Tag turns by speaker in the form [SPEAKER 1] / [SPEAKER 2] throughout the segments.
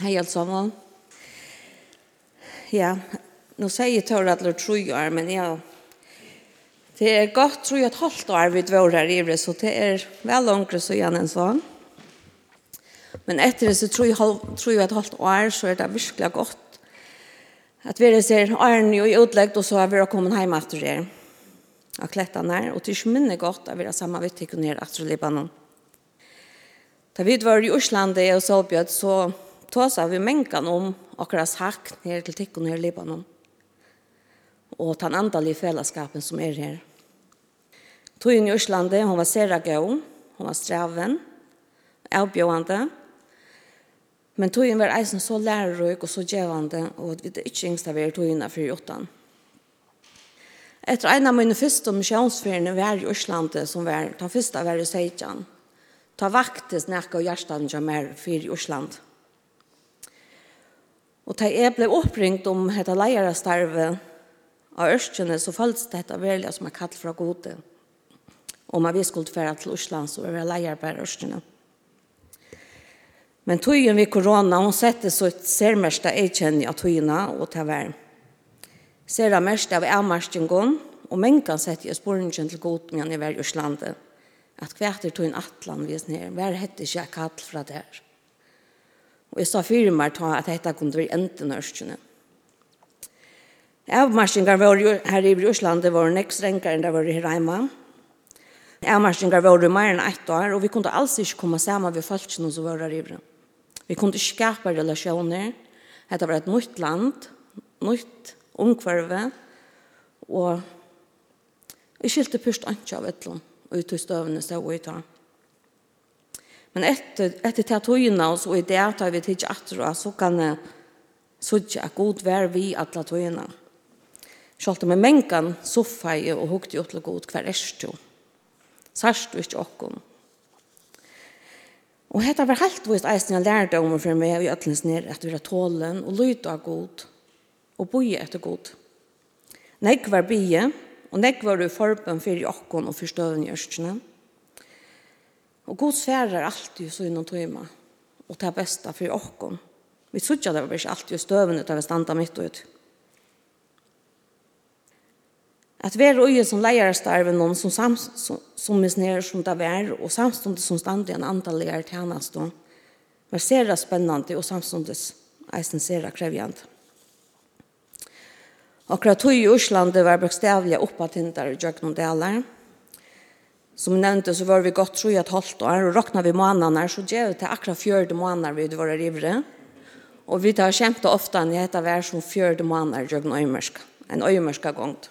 [SPEAKER 1] Hei alt sammen. Ja, nå sier jeg tør at det tror jeg, men ja, det er godt tror jeg et halvt år vi dvår her i det, så det er vel ångre så igjen en sånn. Men etter det så tror jeg, tror jeg et halvt år, så er det virkelig godt at vi ser Arne og utleggt, og så har vi kommet hjemme etter det av klettene her, og til ikke minne godt at vi har samme vittikken her etter Libanon. Da vi var i Osland og Solbjød, så tåsa vi mengen om akkurat sakn her til tikkun her i Libanon og den andalige fellesskapen som er her. Tøyen i Øslande, hun var sere gøy, hun var streven, avbjørende. men tøyen var eisen så lærerøk og så gjevende, og vi er ikke yngst av er tøyene for i åttan. Etter en av mine første misjonsferiene var i Øslande, som var den første var i Seidjan, ta vaktes nekka og hjertan som er for i Øslande. Og da jeg ble oppringt om dette leierastarvet av Ørskjene, så føltes dette veldig som er kall fra gode. Om jeg skulle fære til Osland, så var jeg leier på Ørskjene. Men togjen vi korona, hun sette så et særmest av eikjenn av tøyene og til vær. mest av avmarskingen, og mengen sette jeg spørningen til god med han i vær Ørslandet. At hvert er tøyen atlan vis ned, hver hette ikke kall fra der og jeg sa fyrir meg ta at dette kunne være enten ørskjene. Avmarskingar var jo her i Bruslandet var nek strengere enn det var her hjemme. Avmarskingar var jo mer enn ett år, og vi kunne alls ikke komme sammen ved falskene som var her i Vi kunne ikke skapa relasjoner. Dette var et nytt land, nytt omkvarve, og vi skilte først ikke av et land, og vi tog støvende steg og i. Men etter, etter til tøyene, og i det tar vi tidlig atter, så kan jeg sørge at god vær vi alle tøyene. Selv med mengan mengen, så og hukte jo til god hver erst jo. Sørst du ikke åkken. Og dette var helt vist eisen jeg lærte om for meg i øtlens ned at vi er tålen og lyde av god og boje etter god. Nei, var bie, og nei, var du forben for i åkken og forstøven i. Nei, Og god sverar alltid så innan tøyma. Og det er besta for åkken. Vi sutja det var ikke alltid støven ut av standa mitt ut. At vi er ugen som leierstarven noen som, som, som misnerer som det er, og samståndet som stand i en antall leier tjenest, var sere spennende og samståndet eisen sere krevjende. Akkurat tog i Ørslandet var bøkstavlige oppattintar i Jøgnum Delar, og Som jeg nevnte, så var vi godt tro i et halvt år, og råkna vi månedene, så gjør vi til akkurat fjørde måneder vi var rivere. Og vi tar kjempe ofte enn jeg heter hver som fjørde måneder gjør en øymerska, en øymerska gongt.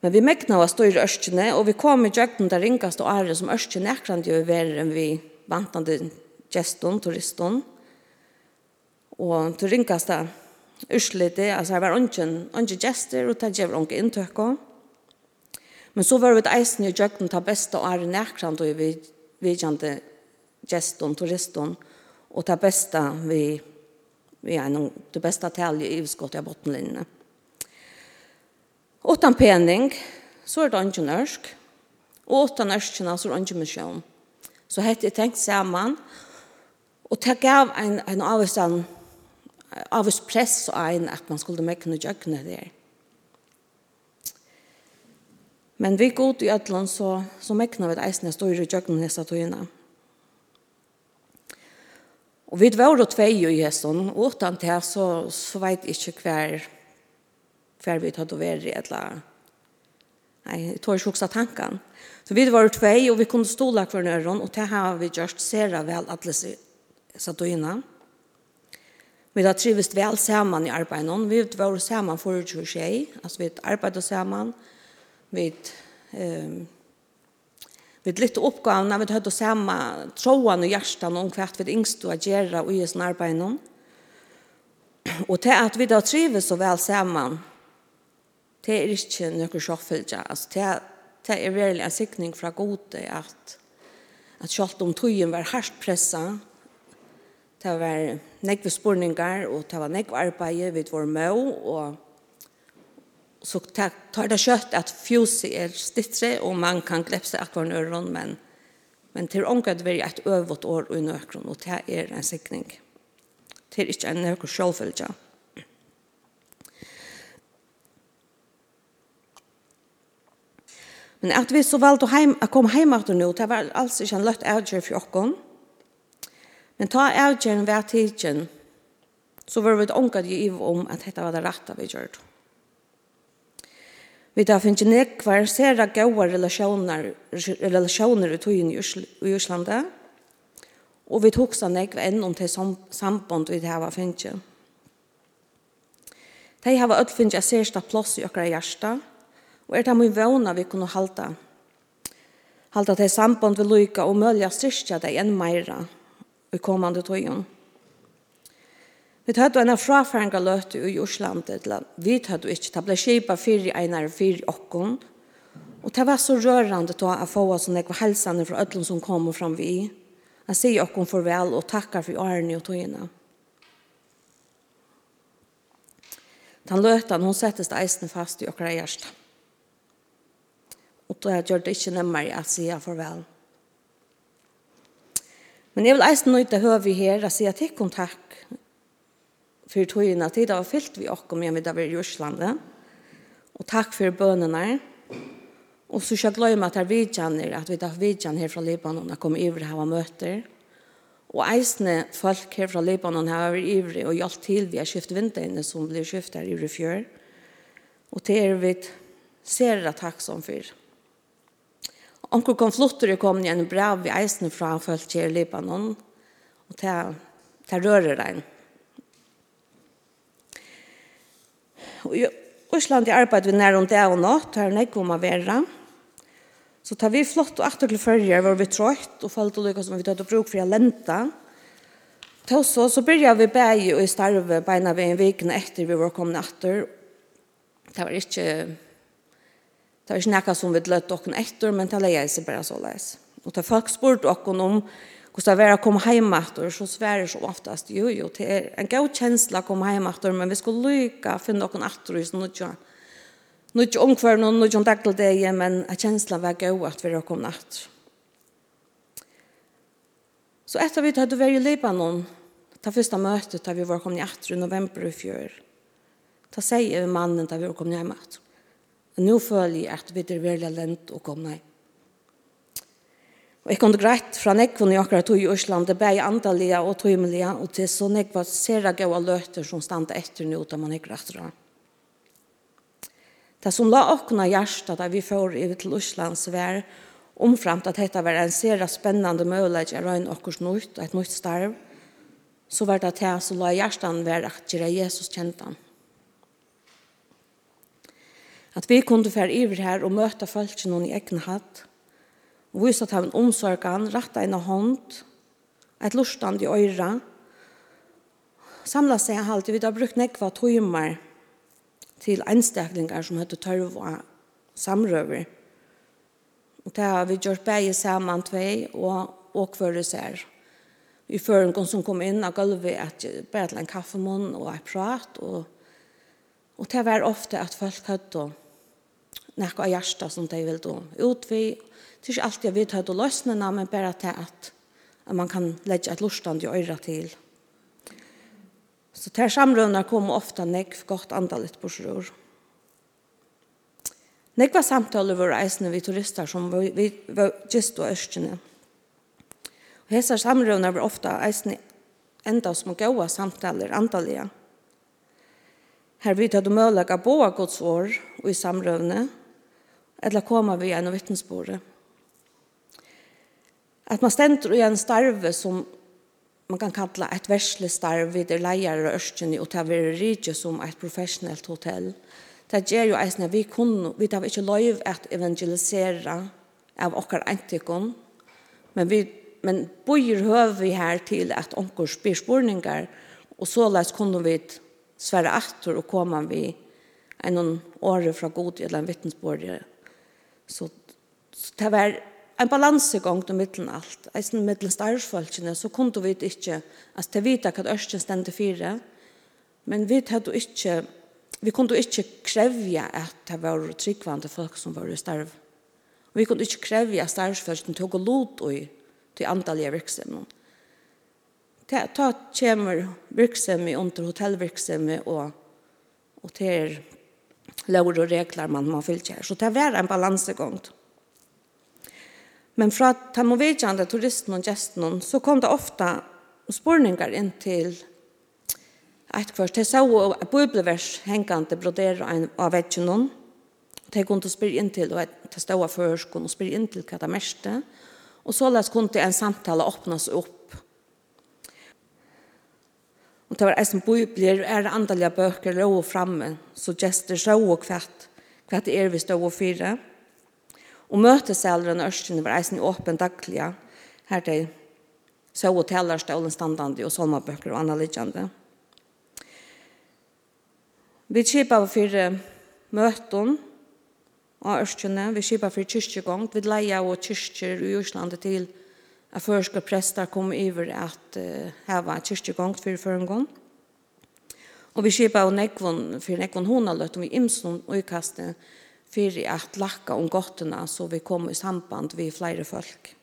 [SPEAKER 1] Men vi mekna var stor i Ørskjene, og vi kom i gjøkken der ringast og ære som Ørskjene akkurat gjør verre enn vi vantande geston, turiston. Og til ringast der urslitet, altså her var ungen, ungen gester, og det gjør ungen inntøkken. Men så var vi eisen i jøkken ta beste og er nærkrand og vi vidjande geston, turiston, og ta beste vi, vi er noen, det beste talje i skott i bottenlinjene. Åttan pening, så er det ikke norsk, og åttan norskene, så er det ikke misjon. Så hette jeg tenkt sammen, og det gav en, en avvis, en avvis press og en at man skulle mekne djøkkene der. Men vi god i ætlan så, så mekna vi et eisne større djøkken nesa tøyina. Og vi var og tvei i hesson, og utan til så, så veit ikkje hver, hver vi tatt og veri eller Nei, jeg tar ikke hoksa tankan. Så vi var tvei, og vi kunne stola hver nøron, og til har vi gjørst sera vel alle satt og innan. Vi har trivist vel saman i arbeidene. Vi var saman for 20 tjei, altså vi arbeidet saman, og vi ehm vi litt oppgavene, vi hade samma troan og hjärtan om kvart vid yngst gjøre og gjøre ges arbeid Og til at vi då trivs så vel sammen, Det er ikke noe sjåfølge. Altså, det det er veldig en sikning fra gode at, at selv om togjen var hardt pressa. Det var nekve spurningar og det var nekve arbeid vid vår mø og så tar det kjøtt at fjuset er stittre, og man kan glepse akkurat nøren, men, men til omgått vil et øvått år i nøkron, og det er en sikning. Det er ikke en nøkron sjølfølge. Men at vi så valgte å, heim, å komme hjemme til nå, det var altså ikke en løtt avgjør for åkken. Men ta avgjøren ved tidsen, så var vi ikke omgått i om at dette var det rette vi gjør det. Vi tar finnes nekvar sere gode relasjoner, relasjoner i togjen i Íslanda, og vi tok seg nekvar enn om til samband vi hava finnes. De hava öll finnes jeg sørste plass i akkurat hjertet, og er det mye vana vi kunne halda. Halda til samband vi lyka og mølja styrkja deg enn meira i kommande tøyen. Vi hadde en frafæringa løte i Jorslande, vi hadde ikke, det ble kjipa fyri einar og fire okkon, og det var så rørande til å få oss en ekva helsane fra ødlen som kom og fram vi. Jeg sier okkon farvel og takkar for årene og togene. Den løtan, hun settes eisen fast i okkara hjertet. Og da gjør det ikke nemmere at sier farvel. Men jeg vil eisen nøyde høy vi her, at sier til kontakt for togene tid det var fyllt vi også med videre i Jørslandet. Og takk for bønene. Og så skal jeg glemme at det er vidtjener, at vi tar vidtjen her fra Libanon og kommer over her og møter. Og eisende folk her fra Libanon har vært ivrig og hjelpt til vi har skiftet vinterne som blir skiftet her i fjør. Og til er vi ser det takk som fyr. Onkel kom flotter og kom igjen brev vi eisende fra folk her i Libanon. Og til, til rører regnet. I Osland i arbeid vi nær om det og nått, her er nekk om å være. Så tar vi flott og atter til førje, var vi trøyt og falt og lykket som vi tatt og bruk for å lente. Til så, så begynner vi bæg og i starve beina ved en vikene etter vi var kommet atter. Det var ikke, det var ikke noe som vi løtte dere etter, men det leier seg bare så leis. Og da folk spurte dere om Och så var jag kom hem efter så svär så oftast jo jo till er en god känsla kom hem efter men vi skulle lycka finna någon åter i sån och Nu inte omkvar någon någon dag till det men en känslan var god att vi har kom natt. Så efter vi hade varit i Libanon ta första mötet där vi var kom i i november i fjör. Ta säger mannen där vi kom hem efter. Nu följer jag att vi det väl länt och kom nej. Og jeg kom det greit fra nekvun i akkurat tog i Øsland, det ble andalega og tøymelige, og til så nekva jeg gaua løter som standa etter nå, da man ikke rettere. Det som la åkna hjertet da vi får i til Øsland var omframt at dette var en sera spennende mulighet å røyne okkurs nytt, et nytt starv, så var det til som la hjertet være at gjøre Jesus kjent han. At vi kunne fære iver her og møte folk noen i egen hatt, vise at han omsorgen, rette en hånd, et lortstand i øyre. Samla seg alltid, vi har brukt nekva tøymer til enstaklingar som høyde tørva samrøver. Og det har vi gjort begge saman tvei og åkvøre seg. Vi fører en som kom inn av gulvet at bare til en kaffemån og et prat. Og, og det var ofte at folk høyde nekka av hjärsta som de vil då utvi. Det er ikke alltid jeg vet hva løsnena, men bare til at, at man kan legge et lortstand i øyre til. Så til samrøvner kommer ofte nekv godt andalit borsrur. Nekva samtaler var eisene vi turister som vi, vi var gist og ørskjene. Og hese samrøvner var ofte eisene enda som gode samtaler andalige. Her vidt hadde mølaga av gods år og i samrøvne, eller koma vi en vittnesbordet. At man stender i en starve som man kan kalla et verslig starve vid er leier og ørskjeni og ta vera rydje som et professionelt hotell. Det gjør jo eisne vi kunne, vi tar ikke lov at evangelisera av okkar antikon, men vi men bøyer vi her til at onkur spyr spurningar, og såleis kunne vi svære atter og komme vi en åre fra god eller en vittnesbordet Så, så det var en balansegång til mittelen alt. Eisen mittelen starvsfolkene, så kunne vi ikke, altså til vite hva Ørsten stendte fire, men vi hadde ikke, vi kunne ikke kreve at det var tryggvande folk som var i starv. Vi kunne ikke kreve at starvsfolkene tog og lot i til antallige virksomheten. Ta, ta kommer virksomhet under hotellvirksomhet og, og til lover og regler man må fylke. Så det er en balansegång. Men fra tamovidjande turisten og gesten så kom det ofta spurningar inn til et kvart. De så et bibelvers hengande brodere av vetjen Og det kunne spyrre inn til, og de stod av førskolen og spyrre inn til hva det meste. Og så kunne en samtale åpnes opp Og det var eisen bøybler, er det andalige bøker lå framme, så gester så og kvett, kvett er vi stå og fire. Og møtesaleren Ørstene var eisen åpen daglige, her til så og tellerstålen standande og solmabøker og annaliggjande. Vi kjipa var fire møten av Ørstene, vi kjipa for kyrkjegång, vi leia og kyrkjer i Ørslandet til Ørstene, at førska prester kom over at uh, heva kyrkjegongt fyrir førengånd. Og vi skipa av nekvon, fyrir nekvon hona løtt, om vi imson og ukaste for at lakka om gottene så vi kom i samband vi flere folk.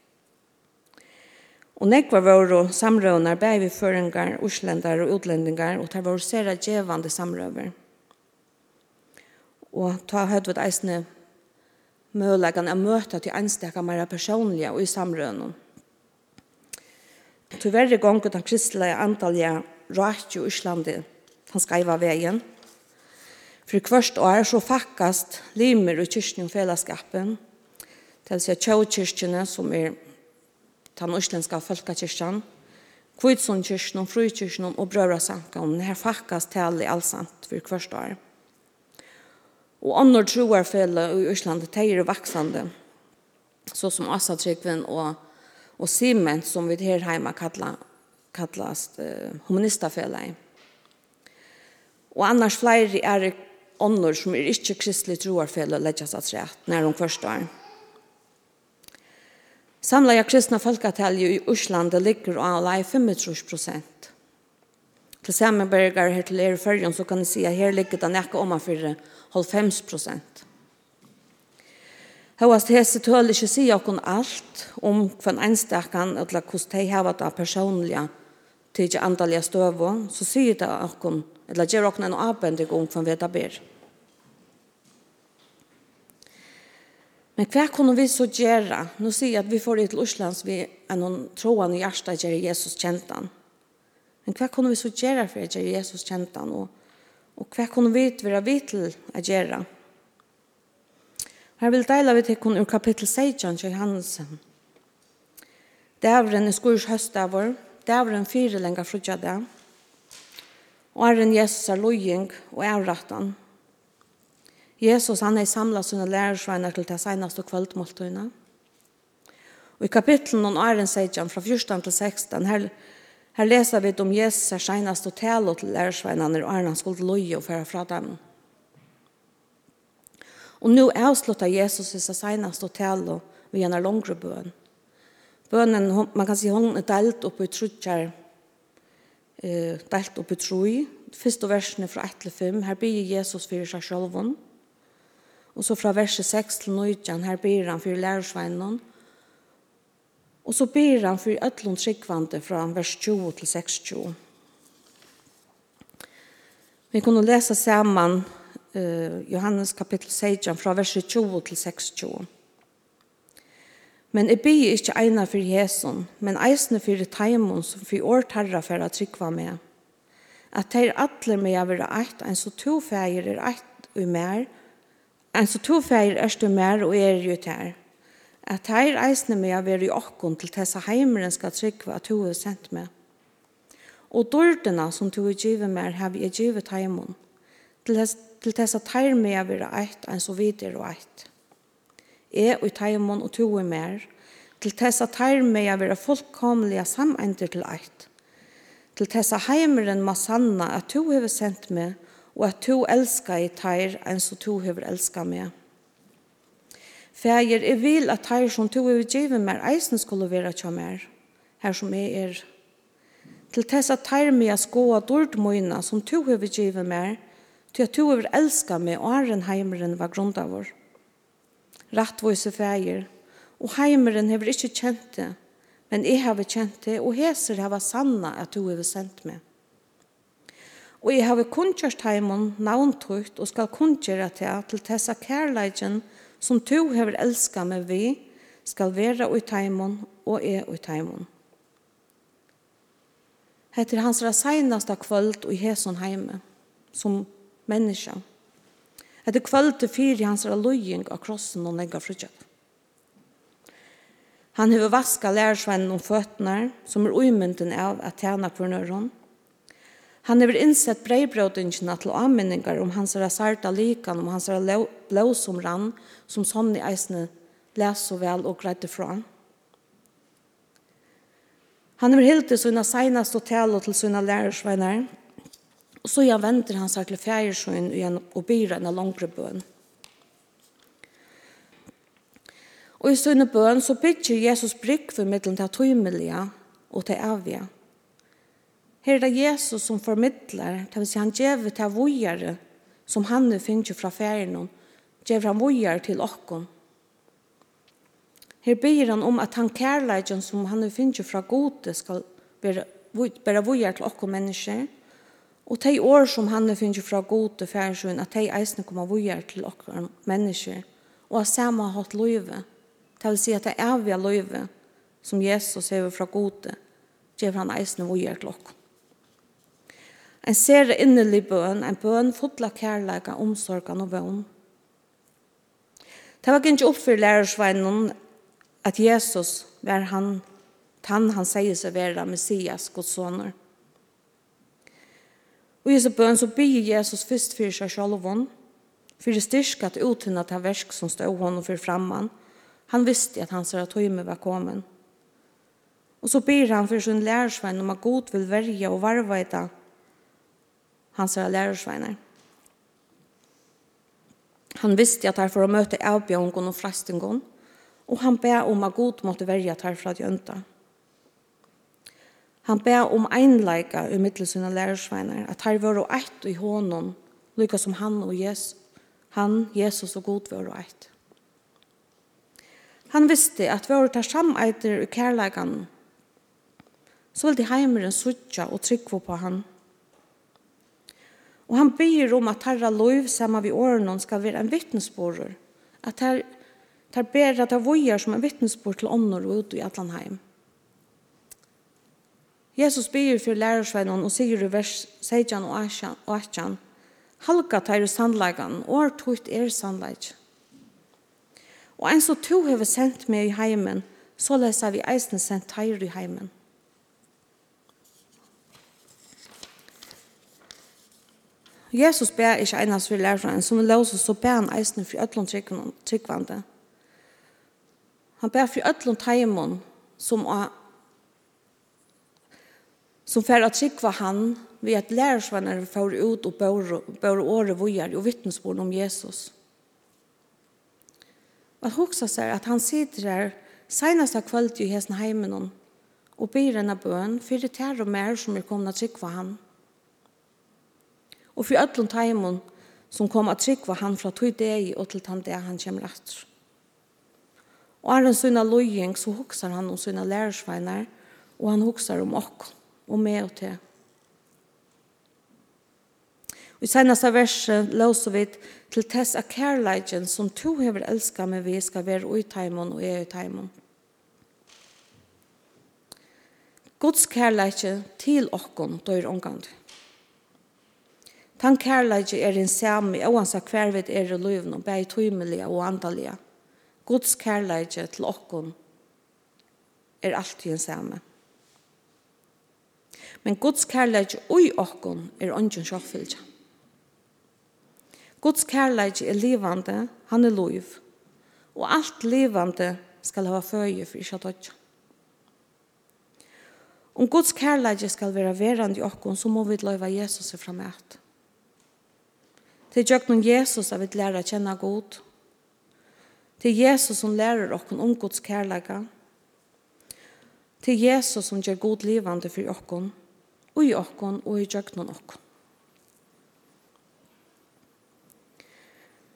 [SPEAKER 1] Og nekva var og samrøvnar bæg vi føringar, uslendar og utlendingar, og tar var sera djevande samrøver. Og ta høyde ved eisne mølagan er møta til einstakka meira personliga og i samrøvnum. Tyverre gongur den kristelige antallet rart i Íslandi, han skreiva veien. For kvørst år så fakkast limer i kyrkjen og fellesskapen, til å si som er den østlenska folkekyrkjen, kvitsunkyrkjen og frukyrkjen og brøvra her fakkast til i allsamt for kvørst år. Og andre troarfelle i Íslandi, de er vaksande, så som Asatrykven og og Simen, som vi her hjemme kalla, kallast uh, humanistafellet. Og annars flere er ånder som er ikke kristelig troarfellet legges at rett når de første er. Samla jeg kristna folketallet i Osland ligger av lei 35 prosent. Til samme berger her til er i så kan jeg si at her ligger det nekka om 95 prosent. Hóast hese tøl ikke si okkur alt om hva en einstakan eller hvordan de har vært personlige til ikke andalige støvo, så sier det okkur, eller gjør okkur en avbendig om hva kvann veta ber. Men hva kunne vi så gjøre? Nå sier jeg at vi får det til Oslands vi er noen troende i hjertet gjør Jesus kjent han. Men hva kunne vi så gjøre for å gjøre Jesus kjent han? Og, og hva kunne vi være vidt til å gjøre? Her vil deila vi tekkun ur kapittel 16 til Hansen. Dævren er skurs høstavur, dævren fire lenga frutja det, og æren Jesus er lojing og ævrattan. Jesus han er samla sine lærersveiner til det seneste kvöldmåltøyna. Og i kapitlen om Arjen Seidjan fra 14 til 16 her, her leser vi om Jesus er seneste tale til lærersveinerne og æren han skulle loje og færa fra dem. Og nu avslutter Jesus i seg og tale ved en langere bøn. Bønnen, man kan si hun er delt opp i trutjer, eh, delt opp i troi. Første versene fra 1 til 5, her blir Jesus fyrir seg selv. Og så fra verset 6 til 9, her blir han fyrir lærersveinen. Og så blir han fyrir ødlund tryggvande fra vers 20 til 26. Vi kunne lese sammen eh, Johannes kapittel 16 fra verset 20 til 26. Men jeg er ikke eina for Jesus, men eisne for Taimon som for år tarra for å trykva med. At teir atler med jeg være eit, en så to feir er eit og mer, en så to feir er stu mer og er jo ter. At teir eisne med jeg være i okkon til tessa heimeren skal trykva at to er sendt med. Og dårdena som to er givet mer har vi givet Taimon. Til hest til tess at teir med å være eit, enn så vidt er og eit. Jeg og teimon og to er mer, til tess at teir med å være fullkomlige samender til eit. Til tess at heimeren må sanna at to hever sendt meg, og at to elskar i teir enn så to hever elska meg. Fægir, jeg vil at teir som to hever givet meg eisen skulle være tja mer, her som jeg er. Til tess at teir med a skoa dård som to hever givet meg, til at du er elska meg og æren heimeren var grunda vår. Rattvåse fægir, og heimeren hever ikkje kjent det, men jeg har kjent det, og heser hever sanna at du har sendt meg. Og jeg har kunnkjørt heimen navntrykt og skal kunnkjøre til til tessa kærleikken som du har elska meg vi, skal være ut heimen og er ut heimen. Hetta er hans seneste kvöld og i Heson heime, som menneska. Etter til fyrir hans er løying av krossen og legger frutjøk. Han har vasket lærersvennen om føttene, som er umynden av at tjene kvarnøren. Han har innsett breibrødingene til anmenninger om hans sarta likan, om hans blåsom rann, som sånn i eisene leser så vel og greide fra han. Han har hilt til sine seneste hotel og til sine lærersvenner, Og så jeg venter han seg til fjerdsjøen igjen og byr en langere bøn. Og i sønne bøn så bygger Jesus brygg for middelen til tøymelige og til avgjør. Her er det Jesus som formidler, det vil si han gjever til vågjere, som han nu finner fra ferien, gjever han vågjere til åkken. Her ber han om at han kærleidjen som han nu finner fra gode skal være vågjere til åkken mennesker, Og de år som han finner fra god til færsjøen, at de eisene kommer vågjere til okker mennesker, og at samme har hatt løyve. Det vil si at det er vi løyve som Jesus ser fra god til, gjør han eisene vågjere til okker. En ser innelig bøn, en bøn fotla kærleika, omsorgan og vøvn. Det var ikke opp for lærersveinen at Jesus var han, han han sier seg være Messias, Guds sønner. Og i hese bøn så byr Jesus først for seg sjolvån, for det styrka til utinna til versk som stod honom for framman. Han visste at hans ratøyme var kommet. Og så byr han for sin lærersvein om at god vil verja og varvaita hans lærersveinar. Han visste at han får møte avbjørngen og frestingen, og han ber om at god måtte verja at han fra djønta. Han ber om einleika i mittlen sina lærersveiner, at her var og i hånden, lykka som han og Jesus, han, Jesus og god var og. Han visste at vi var tar sameiter i kærleikan, så vil de heimeren suttja og tryggva på han. Og han byr om at herra loiv saman vi årene skal være en vittnesborer, at her, her ber at det vojar som en vittnesbor til ånder og ut i Atlanheim. heim. Jesus byr for lærersveinen og sier i vers 16 og 18, Halka tar i sandleggen, og er tutt er sandlegg. Og en som to har sendt meg i heimen, så leser vi eisen sendt tar i heimen. Jesus ber ikke einas for læreren, som er løs, så ber han eisen for ødlån tryggvande. Han ber for ødlån teimen, som er som fer at trykva han vi at lærersvenner får ut og bør åre vujar og vittnesbord om Jesus. Og hoksa seg at han sitter her senast av kvöld i hesten heimen og byr enn av bøn fyrir tær og mer som er kommet at trykva han. Og for ødlund taimon som kom at trykva han fra tog deg og til tann han kommer at. Og er en sønne løying så hoksar han om sønne lærersvenner og han hoksar om okkom og med og til. I senaste verset låser vi til tess av kærleidjen som to hever elska med vi skal være ui taimon og er ui taimon. Guds kærleidje til okkon dør omgang. Tan kærleidje er en sami, oansa hver vi er i løven og bæg tøymelige og andalige. Guds kærleidje til okkon er alltid en sami men Guds kærleik ui okkon er ongen sjåfylgja. Guds kærleik er livande, han er lov, og alt livande skal hava føye for ikkje dødja. Om Guds kærleik skal vera verand i okkon, så må vi løyva Jesus er framæt. Til jøknum Jesus er vi læra kjenne god. Til Jesus som lærer okkon om Guds kærleika. Til Jesus som gjør god livande for okkon og i okkon og i djøgnon okkon.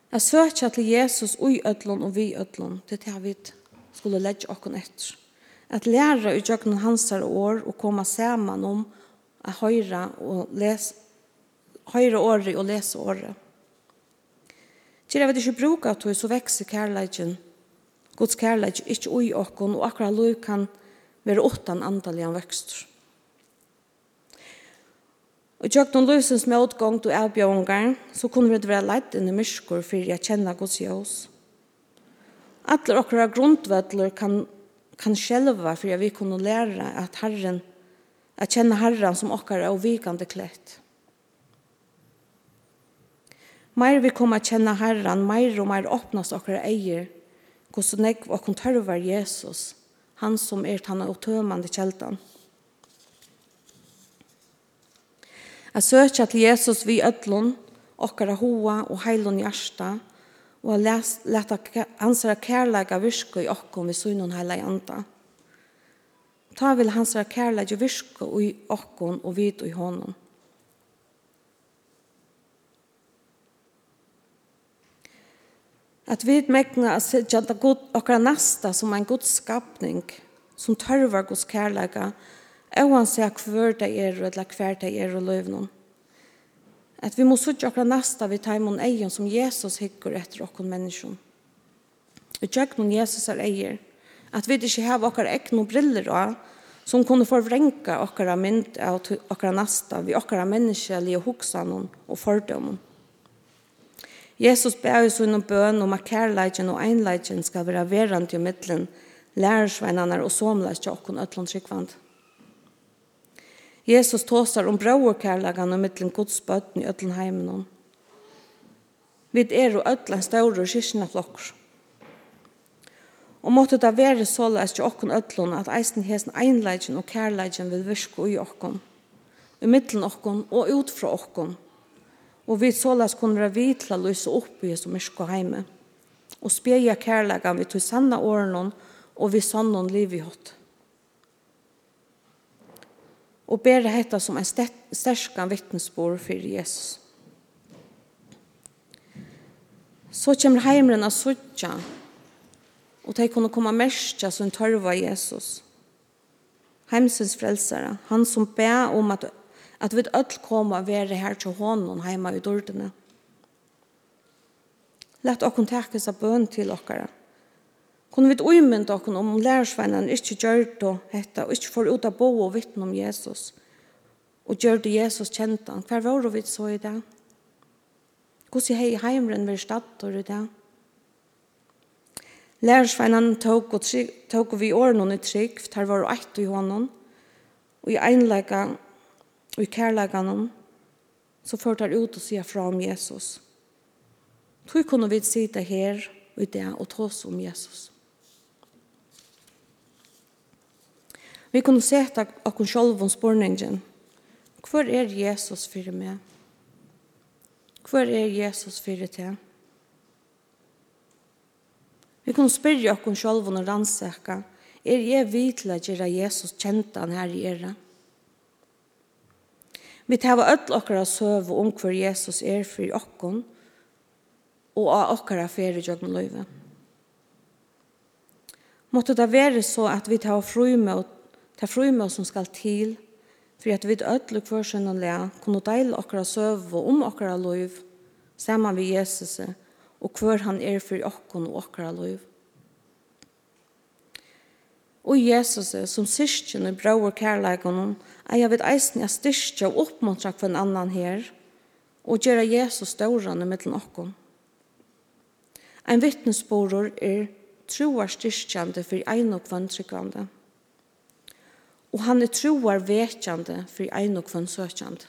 [SPEAKER 1] Jeg søker til Jesus ui ødlån og vi ødlån det er det vi skulle legge okkon etter. At læra i djøgnon hansar år og koma saman om å høyra og les, høyra året og lese året. Til jeg vet ikke bruka at så vekser kærleikken, Guds kærleik, ikke ui okkon, og akkurat lov kan være åttan andalian vøkstur. Og i noen løsens med utgang til avbjøringar, så kunne vi det være leit inn i myskor for jeg kjenner Guds jøs. Atler okra grundvedler kan, kan skjelva for jeg vi kunne lære at Herren, at kjenne Herren som okkara og vikande klett. Meir vi kommer å kjenne Herren, meir og meir åpnas okkara eier, hvordan jeg og tørvar Jesus, han som er tannet og tømande kjeltan. at søker til Jesus vi ødlån, okkara hoa og heilun hjarta, og at leta hansara kærleika virke i okkom vi sunnun heila i anda. Ta vil hansara kærleika virke i okkom og vid i honom. At vi megna at sitte okkara nasta som en god skapning, som tørvar Guds kærleika, Og han sier hver det er, eller hver det er og løv noen. At vi må sutja okra nasta vi taimon egen som Jesus hikker etter okkon menneskjon. Og noen Jesus er eier, at vi ikke har okkar egnu briller av, som kunne forvrenka okkara mynd av okkara nasta vi okkara menneskelige hoksanon og fordomon. Jesus ber oss sånn bøn om at kærleidjen og einleidjen skal være verant i midtelen, lærersveinene og somleidjen okkon øtlån tryggvandet. Jesus tåsar om brorkärlagan og mittlen Guds bøtten i ödlen heimen. Vi er og ödlen større kyrkina flokker. Og måtte det være såleis til åkken ødlen at eisen hesen einleidjen og kærleidjen vil virke i åkken. i mittlen åkken og ut fra åkken. Og vi såleis kunne være vitla løse opp i som myrke heime. Og spjeja kærlegan vi tog sanna åren og vi sanna liv i hatt og ber hetta som en sterkan vittnesbord for Jesus. Så kommer heimren av suttja, og de kunne komme merskja som tørva Jesus. Heimsens frelsere, han som ber om at, at vi öll koma være her til hånden heima i dårdene. Lett okkon tekes av bøn til okkara. Kunne vi umynda okken om lærersveinen ikke gjør det hette, og ikke får ut av bo og vittne om Jesus, og gjør det Jesus kjente han. Hver var vi så i det? Hvordan hei heimren vi statter i det? Lærersveinen tok, og trygg, tok vi årene i trygg, her var det eit i hånden, og i einlegga, og i kærlegganen, så førte han ut og sier fra om Jesus. Tog kunne vi sitte her og i det og ta oss om Jesus. Vi kunne seta okkun sjálv om spurningen. Hvor er Jesus fyrir meg? Hvor er Jesus fyrir til? Vi kunne spyrja okkun sjálv om rannsaka. Er jeg vitla gjerra Jesus kjentan her i era? Vi tar öll okkara søv om hver Jesus er fyrir okkon og av okkara fyrir jøgnløyve. Måtte det være så at vi tar frumøt Det er frymå som skal til, for at vi ødler hver sin le, kunne deile okra søv og om okra liv, saman med Jesus, og hver han er for okkon og okra liv. Og Jesus, som syskjen i brau og kærleikon, er jeg vid eisen jeg styrstja og oppmuntra en annan her, og gjøre Jesus stårande mittlen okkon. Ein vittnesboror er troar styrstjande for ein og kvantrykkvande og han er troar vetjande for ein og kvann søkjande.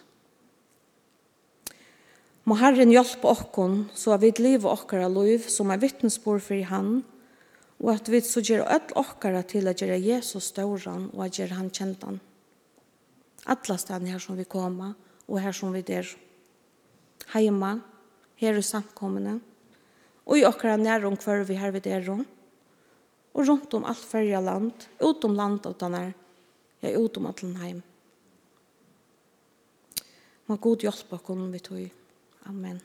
[SPEAKER 1] Må Herren hjelpe okkon, så at vi lever okkara liv som er vittnesbor for han, og at vi så gjør öll okkara til at gjøre Jesus stauran og at gjøre han kjentan. Alla stedene her som vi koma, og her som vi der. Heima, her i samkommende, og i okkara nærum hver vi her vi der, og rundt om alt fyrja land, utom land av denne, Jeg er utom allan heim. Må god hjelpe oss om vi tog. Amen.